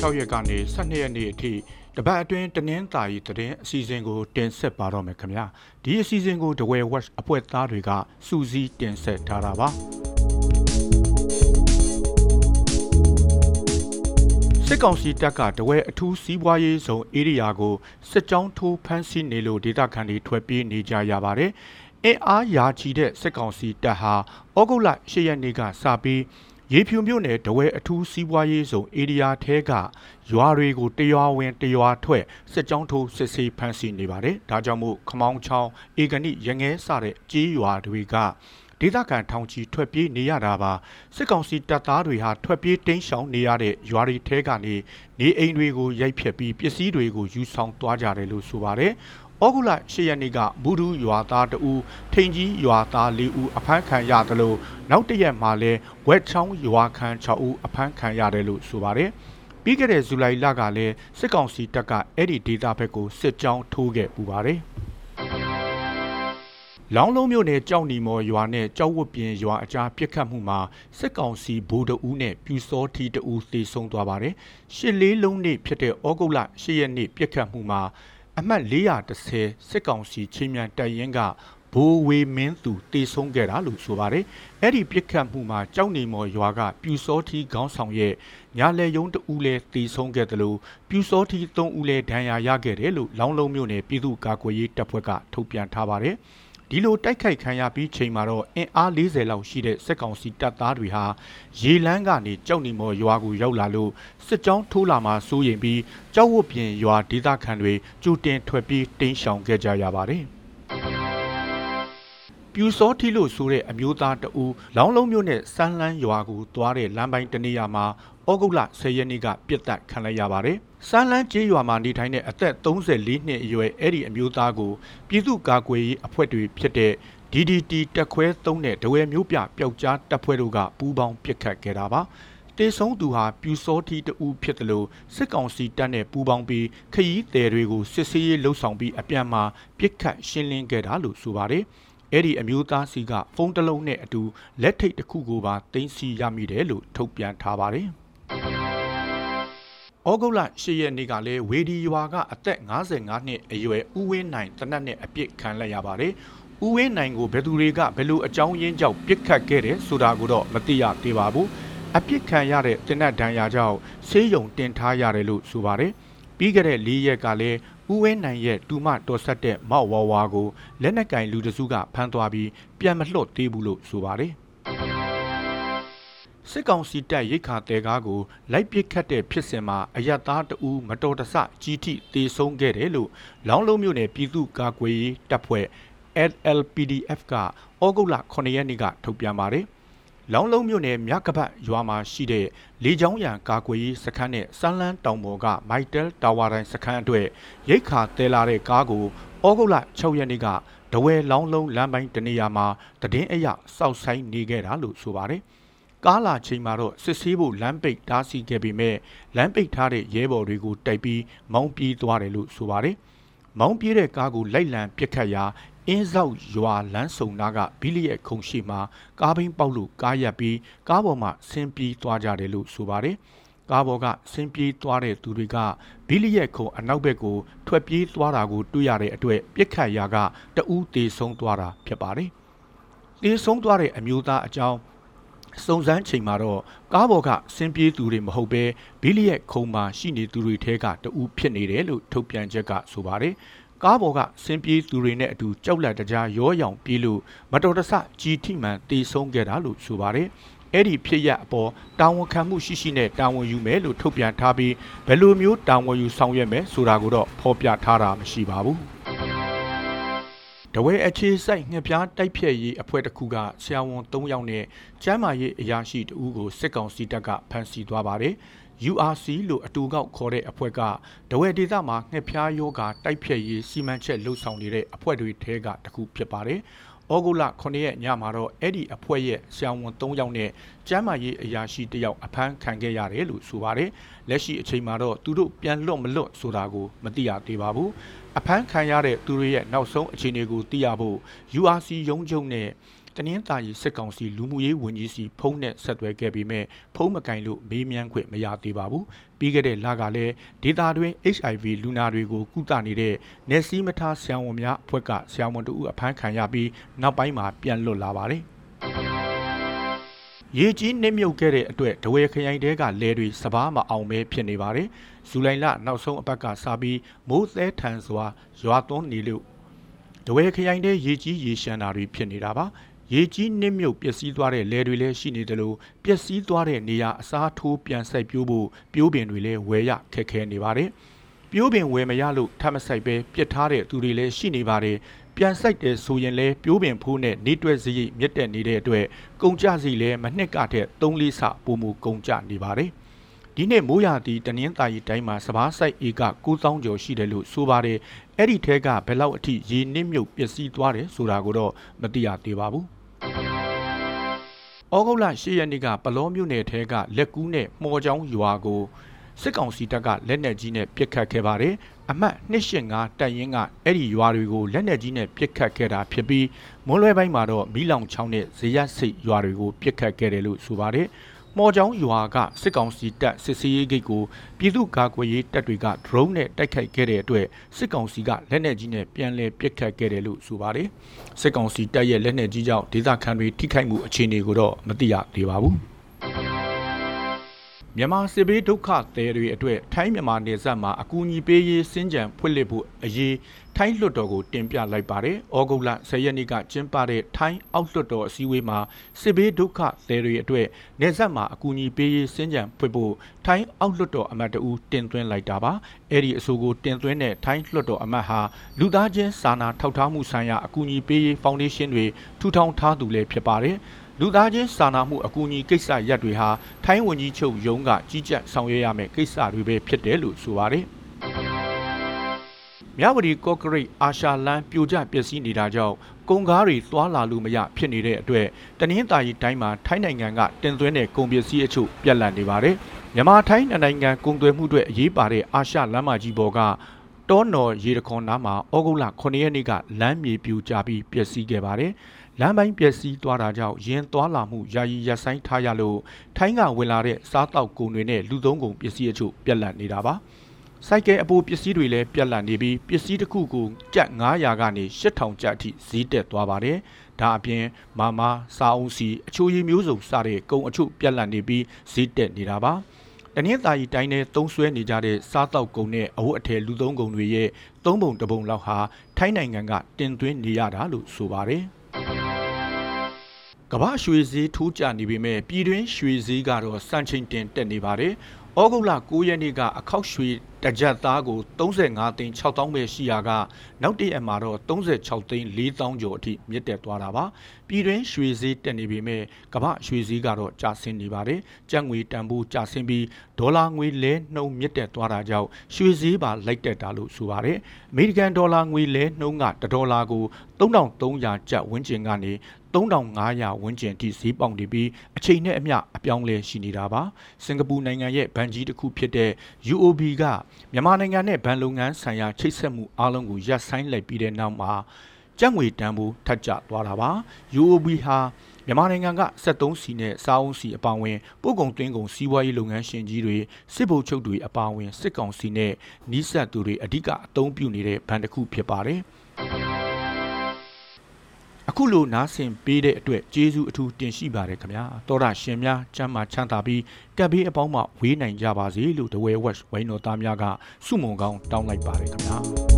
6ရက်ကနေ12ရက်နေ့အထိတပတ်အတွင်းတနင်္သာရီသတင်းအစီအစဉ်ကိုတင်ဆက်ပါတော့မယ်ခင်ဗျာဒီအစီအစဉ်ကို The Way Watch အဖွဲ့သားတွေကစူးစီးတင်ဆက်ထားတာပါစစ်ကောင်စီတပ်ကတဝဲအထူးစီးပွားရေးဇုံဧရိယာကိုစစ်ကြောင်းထိုးဖမ်းဆီးနေလို့ဒေသခံတွေထွက်ပြေးနေကြရပါတယ်အင်အားရာချီတဲ့စစ်ကောင်စီတပ်ဟာဩဂုတ်လ10ရက်နေ့ကစပြီး ရေဖြူမြို့နယ်တဝဲအထူးစီးပွားရေးဇုံဧရိယာထဲကရွာတွေကိုတရွာဝင်တရွာထွက်စစ်ကြောင်းထိုးစစ်ဆေးဖမ်းဆီးနေပါတယ်။ဒါကြောင့်မို့ခမောင်းချောင်းဧကနိရငဲစတဲ့ကြေးရွာတွေကဒေသခံထောင်ချီထွက်ပြေးနေရတာပါစစ်ကောင်စီတပ်သားတွေဟာထွက်ပြေးတိမ်းရှောင်နေရတဲ့ရွာတွေထဲကနေနေအိမ်တွေကိုရိုက်ဖျက်ပြီးပစ္စည်းတွေကိုယူဆောင်သွားကြတယ်လို့ဆိုပါတယ် ဩဂုလ10ရက်နေ့ကဘူဒူးရွာသားတဦးထိန်ကြီးရွာသား4ဦးအဖမ်းခံရတယ်လို့နောက်တစ်ရက်မှာလဲဝက်ချောင်းရွာခန်း6ဦးအဖမ်းခံရတယ်လို့ဆိုပါတယ်ပြီးခဲ့တဲ့ဇူလိုင်လကလည်းစစ်ကောင်စီတပ်ကအဲ့ဒီဒေတာဘက်ကိုစစ်ကြောင်းထိုးခဲ့ပူပါတယ်လောင်းလုံးမြို့နယ်ကြောက်နီမော်ရွာနဲ့ကြောက်ဝတ်ပြင်ရွာအကြားပြစ်ခတ်မှုမှာစစ်ကောင်စီဗိုလ်တအူးနဲ့ပြူစောထီတအူးသေဆုံးသွားပါတယ်။ရှစ်လေးလုံးနေ့ဖြစ်တဲ့ဩဂုတ်လ10ရက်နေ့ပြစ်ခတ်မှုမှာ အမှတ်430စစ်ကောင်စီချင်းမြန်တပ်ရင်းကဘိုးဝေမင်းသူတေဆုံးခဲ့တာလို့ဆိုပါတယ်။အဲ့ဒီပြစ်ခတ်မှုမှာကြောက်နေမော်ရွာကပြူစောထီခေါင်းဆောင်ရဲ့ညာလေယုံတဦးလဲတေဆုံးခဲ့တယ်လို့ပြူစောထီ3ဦးလဲဒဏ်ရာရခဲ့တယ်လို့လောင်းလုံးမြို့နယ်ပြည်သူ့ကာကွယ်ရေးတပ်ဖွဲ့ကထုတ်ပြန်ထားပါတယ်။ ဒီလိုတိုက်ခိုက်ခံရပြီးချိန်မှာတော့အင်အား40လောက်ရှိတဲ့စစ်ကောင်စီတပ်သားတွေဟာရေလန်းကနေကြောက်နေမော်ရွာကိုရောက်လာလို့စစ်ကြောင်းထိုးလာမှစိုးရင်ပြီးကြောက်ဝတ်ပြင်ရွာဒေသခံတွေကြိုတင်ထွက်ပြေးတင်းရှောင်ခဲ့ကြရပါတယ် ပြူစောထီလို့ဆိုတဲ့အမျိုးသားတဦးလောင်းလုံးမြို့နယ်စမ်းလန်းရွာကိုသွားတဲ့လမ်းပိုင်းတနေရာမှာဩဂုတ်လ10ရက်နေ့ကပြစ်ဒတ်ခံလိုက်ရပါတယ်။စမ်းလန်းကျေးရွာမှာနေထိုင်တဲ့အသက်34နှစ်အရွယ်အဲ့ဒီအမျိုးသားကိုပြည်သူ့ကာကွယ်ရေးအဖွဲ့တွေဖြစ်တဲ့ DDT တက်ခွဲ3နဲ့ဒဝဲမျိုးပြပျောက်ကြားတပ်ဖွဲ့တို့ကပူးပေါင်းပစ်ခတ်ခဲ့တာပါ။တေဆုံးသူဟာပြူစောထီတူဖြစ်တယ်လို့စစ်ကောင်စီတပ်နဲ့ပူးပေါင်းပြီးခရီးသည်တွေကိုစစ်ဆေးရေးလှုပ်ဆောင်ပြီးအပြန်မှာပြစ်ခတ်ရှင်းလင်းခဲ့တာလို့ဆိုပါတယ်။ အဲ့ဒီအမျိုးသားစီကဖုန်းတစ်လုံးနဲ့အတူလက်ထိတ်တစ်ခုကိုပါတင်စီရမိတယ်လို့ထုတ်ပြန်ထားပါတယ်။ဩဂုတ်လ10ရက်နေ့ကလည်းဝေဒီရွာကအသက်55နှစ်အရွယ်ဦးဝင်းနိုင်တနတ်နဲ့အပြစ်ခံလိုက်ရပါတယ်။ဦးဝင်းနိုင်ကိုဘယ်သူတွေကဘယ်လိုအကြောင်းရင်းကြောင့်ပြစ်ခတ်ခဲ့တယ်ဆိုတာကိုတော့မသိရသေးပါဘူး။အပြစ်ခံရတဲ့တနတ်ဒဏ်ရာကြောင့်ဆေးရုံတင်ထားရတယ်လို့ဆိုပါတယ်။ပြီးခဲ့တဲ့၄ရက်ကလည်း ဦးဝင်းနိုင်ရဲ့တူမတော်ဆက်တဲ့မောက်ဝါဝါကိုလက်နက်ကင်လူတစုကဖမ်းသွားပြီးပြန်မလှုပ်သေးဘူးလို့ဆိုပါတယ်စစ်ကောင်စီတပ်ရိတ်ခါတဲကားကိုလိုက်ပစ်ခတ်တဲ့ဖြစ်စဉ်မှာအယက်သားတဦးမတော်တဆကြီးထိတေဆုံးခဲ့တယ်လို့လောင်းလုံးမြို့နယ်ပြည်သူ့ကာကွယ်ရေးတပ်ဖွဲ့ LLPDF ကဩဂုတ်လ9ရက်နေ့ကထုတ်ပြန်ပါတယ်။ လောင်းလုံးမြို့နယ်မြကပတ်ရွာမှာရှိတဲ့လေချောင်းရံကာကွယ်ရေးစခန်းနဲ့စမ်းလန်းတောင်ပေါ်ကမိုက်တယ်တာဝါတိုင်းစခန်းအတွက်ရိတ်ခါတဲလာတဲ့ကားကိုဩဂုတ်လ6ရက်နေ့ကဒဝဲလောင်းလုံးလမ်းပိုင်းတနေရာမှာတည်င်းအရစောက်ဆိုင်နေခဲ့တာလို့ဆိုပါတယ်။ကားလာချိန်မှာတော့စစ်ဆေးဖို့လမ်းပိတ်တားဆီးခဲ့ပေမဲ့လမ်းပိတ်ထားတဲ့ရဲဘော်တွေကိုတိုက်ပြီးမောင်းပြေးသွားတယ်လို့ဆိုပါတယ်။မောင်းပြေးတဲ့ကားကိုလိုက်လံပစ်ခတ်ရာ အင်းဆောက်ရွာလမ်းစုံနာကဘီလီရဲ့ခုံရှိမှာကားဘင်းပေါက်လို့ကားရက်ပြီးကားပေါ်မှာဆင်းပြေးသွားကြတယ်လို့ဆိုပါတယ်။ကားပေါ်ကဆင်းပြေးသွားတဲ့သူတွေကဘီလီရဲ့ခုံအနောက်ဘက်ကိုထွက်ပြေးသွားတာကိုတွေ့ရတဲ့အတွက်ပြစ်ခတ်ရာကတဦးတေဆုံးသွားတာဖြစ်ပါတယ်။တေဆုံးသွားတဲ့အမျိုးသားအကြောင်းစုံစမ်းချိန်မှာတော့ကားပေါ်ကဆင်းပြေးသူတွေမဟုတ်ဘဲဘီလီရဲ့ခုံမှာရှိနေသူတွေထဲကတဦးဖြစ်နေတယ်လို့ထုတ်ပြန်ချက်ကဆိုပါတယ်။ ကားပေါ်ကဆင်းပြေးသူတွေနဲ့အတူကြောက်လန့်တကြားရောရောင်ပြေးလို့မတော်တဆကြီးထိမှန်တေဆုံးခဲ့တာလို့ဆိုပါတယ်။အဲ့ဒီဖြစ်ရအပေါ်တာဝန်ခံမှုရှိရှိနဲ့တာဝန်ယူမယ်လို့ထုတ်ပြန်ထားပြီးဘယ်လိုမျိုးတာဝန်ယူဆောင်ရွက်မယ်ဆိုတာကိုတော့ဖော်ပြထားတာမရှိပါဘူး။တဝဲအခြေစိုက်ငှက်ပြားတိုက်ဖြတ်ရေးအဖွဲ့တစ်ခုကဆရာဝန်၃ယောက်နဲ့ကျမ်းမာရေးအရာရှိတဦးကိုစစ်ကောင်စီတပ်ကဖမ်းဆီးသွားပါတယ်။ URC လို့အတူကောက်ခေါ်တဲ့အဖွဲ့ကဒဝဲဒေသမှာငှက်ဖျားယောဂါတိုက်ဖျက်ရေးစီမံချက်လှုပ်ဆောင်နေတဲ့အဖွဲ့တွေထဲကတစ်ခုဖြစ်ပါတယ်။ဩဂုတ်လ9ရက်ညမှာတော့အဲ့ဒီအဖွဲ့ရဲ့ဆရာဝန်3ယောက်နဲ့ကျမ်းမာရေးအရာရှိတယောက်အဖမ်းခံခဲ့ရတယ်လို့ဆိုပါတယ်။လက်ရှိအချိန်မှာတော့သူတို့ပြန်လွတ်မလွတ်ဆိုတာကိုမသိရသေးပါဘူး။အဖမ်းခံရတဲ့သူတွေရဲ့နောက်ဆုံးအခြေအနေကိုသိရဖို့ URC ရုံးချုပ်နဲ့ တနင်္သာရီစစ်ကောင်စီလူမှုရေးဝန်ကြီးစီဖုန်းနဲ့ဆက်သွယ်ခဲ့ပြီးမဲ့ဖုန်းမကင်လို့မေးမြန်းခွင့်မရသေးပါဘူးပြီးခဲ့တဲ့လကလည်းဒေတာတွင် HIV လူနာတွေကိုကုသနေတဲ့နေစည်းမထားဆရာဝန်များအဖွဲ့ကဆရာဝန်တို့အဖမ်းခံရပြီးနောက်ပိုင်းမှာပြန်လွတ်လာပါတယ်ရေကြီးနှိမ့်မြုပ်ခဲ့တဲ့အတွက်ဒဝဲခရိုင်တဲကလဲတွေစပားမအောင်ပဲဖြစ်နေပါတယ်။ဇူလိုင်လနောက်ဆုံးအပတ်ကစပြီးမိုးသဲထန်စွာရွာသွန်းနေလို့ဒဝဲခရိုင်တဲရေကြီးရေရှမ်းတာတွေဖြစ်နေတာပါ။ ရေကြီးနှိမ့်မြုပ်ပျက်စီးသွားတဲ့လဲတွေလည်းရှိနေတယ်လို့ပျက်စီးသွားတဲ့နေရာအစားထိုးပြန်ဆိုင်ပြိုးဖို့ပြိုးပင်တွေလည်းဝယ်ရခက်ခဲနေပါတယ်။ပြိုးပင်ဝယ်မရလို့ထပ်မဆိုင်ပဲပြစ်ထားတဲ့သူတွေလည်းရှိနေပါတယ်ပြန်ဆိုင်တယ်ဆိုရင်လည်းပြိုးပင်ဖိုးနဲ့နေတွက်စရိတ်မြက်တက်နေတဲ့အတွက်ကုန်ကြစီလည်းမနှစ်ကထက်3လေးဆပိုမှုကုန်ကြနေပါတယ်ဒီနေ့မိုးရာသီတနင်္သာရီတိုင်းမှာစပားဆိုင်ဧက9000ကျော်ရှိတယ်လို့ဆိုပါတယ်အဲ့ဒီထဲကဘယ်လောက်အထိရေနစ်မြုပ်ပျက်စီးသွားတယ်ဆိုတာကိုတော့မသိရသေးပါဘူး ဩဂုတ်လ10ရက်နေ့ကပလောမြို့နယ်ထဲကလက်ကူးနဲ့မှော်ချောင်းရွာကိုစစ်ကောင်စီတပ်ကလက်နက်ကြီးနဲ့ပစ်ခတ်ခဲ့ပါတယ်အမှတ်285တပ်ရင်းကအဲ့ဒီရွာတွေကိုလက်နက်ကြီးနဲ့ပစ်ခတ်ခဲ့တာဖြစ်ပြီးမွန်းလွဲပိုင်းမှာတော့မီးလောင်ချောင်းနဲ့ဇေယျစိတ်ရွာတွေကိုပစ်ခတ်ခဲ့တယ်လို့ဆိုပါတယ် မော်ချောင်းရွာကစစ်ကောင်စီတပ်စစ်စေးရေးဂိတ်ကိုပြည်သူ့ကာကွယ်ရေးတပ်တွေက drone နဲ့တိုက်ခိုက်ခဲ့တဲ့အတွက်စစ်ကောင်စီကလက်နက်ကြီးနဲ့ပြန်လည်ပစ်ခတ်ခဲ့တယ်လို့ဆိုပါတယ်စစ်ကောင်စီတပ်ရဲ့လက်နက်ကြီးကြောင့်ဒေသခံတွေထိခိုက်မှုအခြေအနေကိုတော့မသိရသေးပါဘူးမြန်မာစစ်ဘေးဒုက္ခသည်တွေအတွက်ထိုင်းမြန်မာနယ်စပ်မှာအကူအညီပေးရေးစင်ကြံဖွင့်လှစ်ဖို့အရေး ထိုင်းလွှတ်တော်ကိုတင်ပြလိုက်ပါတယ်။ဩဂုတ်လ10ရက်နေ့ကကျင်းပတဲ့ထိုင်းအောက်လွှတ်တော်အစည်းအဝေးမှာစစ်ဘေးဒုက္ခသည်တွေအတွက်နယ်စပ်မှာအကူအညီပေးရေးစင်ကြံဖွင့်ဖို့ထိုင်းအောက်လွှတ်တော်အမတ်တဦးတင်သွင်းလိုက်တာပါ။အဲ့ဒီအဆိုကိုတင်သွင်းတဲ့ထိုင်းလွှတ်တော်အမတ်ဟာလူသားချင်းစာနာထောက်ထားမှုဆိုင်ရာအကူအညီပေးရေးဖောင်ဒေးရှင်းတွေထူထောင်ထားသူလည်းဖြစ်ပါတယ်။လူသားချင်းစာနာမှုအကူအညီကိစ္စရပ်တွေဟာထိုင်းဝန်ကြီးချုပ်ရုံးကကြီးကြပ်ဆောင်ရွက်ရမယ့်ကိစ္စတွေပဲဖြစ်တယ်လို့ဆိုပါတယ်။ မြဝတီကော့ကရိတ်အာရှလန်ပြိုကျပျက်စီးနေတာကြောင့်ကုန်ကားတွေသွားလာလို့မရဖြစ်နေတဲ့အတွက်တနင်္သာရီတိုင်းမှာထိုင်းနိုင်ငံကတင်သွင်းတဲ့ကုန်ပစ္စည်းအချို့ပြက်လက်နေပါတယ်။မြန်မာထိုင်းနိုင်ငံကုန်သွယ်မှုတွေအရေးပါတဲ့အာရှလမ်းမကြီးပေါ်ကတောနော်ရေတခွန်နားမှာဩဂုတ်လ9ရက်နေ့ကလမ်းမြေပြိုကျပြီးပျက်စီးခဲ့ပါတယ်။လမ်းပိုင်းပျက်စီးသွားတာကြောင့်ရင်းသွားလာမှုယာယီရပ်ဆိုင်းထားရလို့ထိုင်းကဝင်လာတဲ့စားတောက်ကုန်တွေနဲ့လူသုံးကုန်ပစ္စည်းအချို့ပြက်လက်နေတာပါ။ စိုက်ကဲအပိုပစ္စည်းတွေလည်းပြက်လက်နေပြီးပစ္စည်းတစ်ခုကိုကျပ်900ကနေ8000ကျပ်အထိဈေးတက်သွားပါတယ်။ဒါအပြင်မာမာစာအုံးစီအချိုရည်မျိုးစုံစတဲ့ကုန်အချို့ပြက်လက်နေပြီးဈေးတက်နေတာပါ။တနင်္သာရီတိုင်းနဲ့သုံးဆွဲနေကြတဲ့စားတောက်ကုန်နဲ့အဝတ်အထည်လူသုံးကုန်တွေရဲ့သုံးပုံတစ်ပုံလောက်ဟာထိုင်းနိုင်ငံကတင်သွင်းနေရတာလို့ဆိုပါတယ်ကမ္ဘာရွှေဈေးထိုးကျနေပေမဲ့ပြည်တွင်းရွှေဈေးကတော့စံချိန်တင်တက်နေပါတယ်။ ဩဂုတ်လ9ရက်နေ့ကအခောက်ရွှေတကြက်သားကို35သိန်း6000ပဲရှိရာကနောက်တရက်မှာတော့36သိန်း4000ကျော်အထိမြင့်တက်သွားတာပါပြည်တွင်းရွှေဈေးတက်နေပေမဲ့ကမ္ဘာရွှေဈေးကတော့ကျဆင်းနေပါတယ်ကျပ်ငွေတန်ဖိုးကျဆင်းပြီးဒေါ်လာငွေလဲနှုန်းမြင့်တက်သွားတာကြောင့်ရွှေဈေးပါလိုက်တက်တာလို့ဆိုပါတယ်အမေရိကန်ဒေါ်လာငွေလဲနှုန်းက1ဒေါ်လာကို3300ကျပ်ဝန်းကျင်ကနေ 3500ဝန်းကျင်ထိဈေးပေါက်နေပြီးအချိန်နဲ့အမျှအပြောင်းလဲရှိနေတာပါစင်ကာပူနိုင်ငံရဲ့ဘဏ်ကြီးတစ်ခုဖြစ်တဲ့ UOB ကမြန်မာနိုင်ငံနဲ့ဗန်လုပ်ငန်းဆိုင်ရာချိတ်ဆက်မှုအားလုံးကိုရပ်ဆိုင်းလိုက်ပြီးတဲ့နောက်မှာကျပ်ငွေတန်ဖိုးထပ်ကျသွားတာပါ UOB ဟာမြန်မာနိုင်ငံက73စီနဲ့စားအုံးစီအပါအဝင်ပို့ကုန်သွင်းကုန်စီးပွားရေးလုပ်ငန်းရှင်ကြီးတွေစစ်ဗိုလ်ချုပ်တွေအပါအဝင်စစ်ကောင်စီနဲ့နှီးစပ်သူတွေအဓိကအသုံးပြုနေတဲ့ဘဏ်တစ်ခုဖြစ်ပါတယ် အခုလိုနားဆင်ပေးတဲ့အတွက်ကျေးဇူးအထူးတင်ရှိပါတယ်ခင်ဗျာတောရရှင်များချမ်းသာချမ်းသာပြီးကပ်ဘေးအပေါင်းမှဝေးနိုင်ကြပါစေလို့တဝဲဝက်ဝိုင်းတော်သားများကစုမုံကောင်းတောင်းလိုက်ပါတယ်ခင်ဗျာ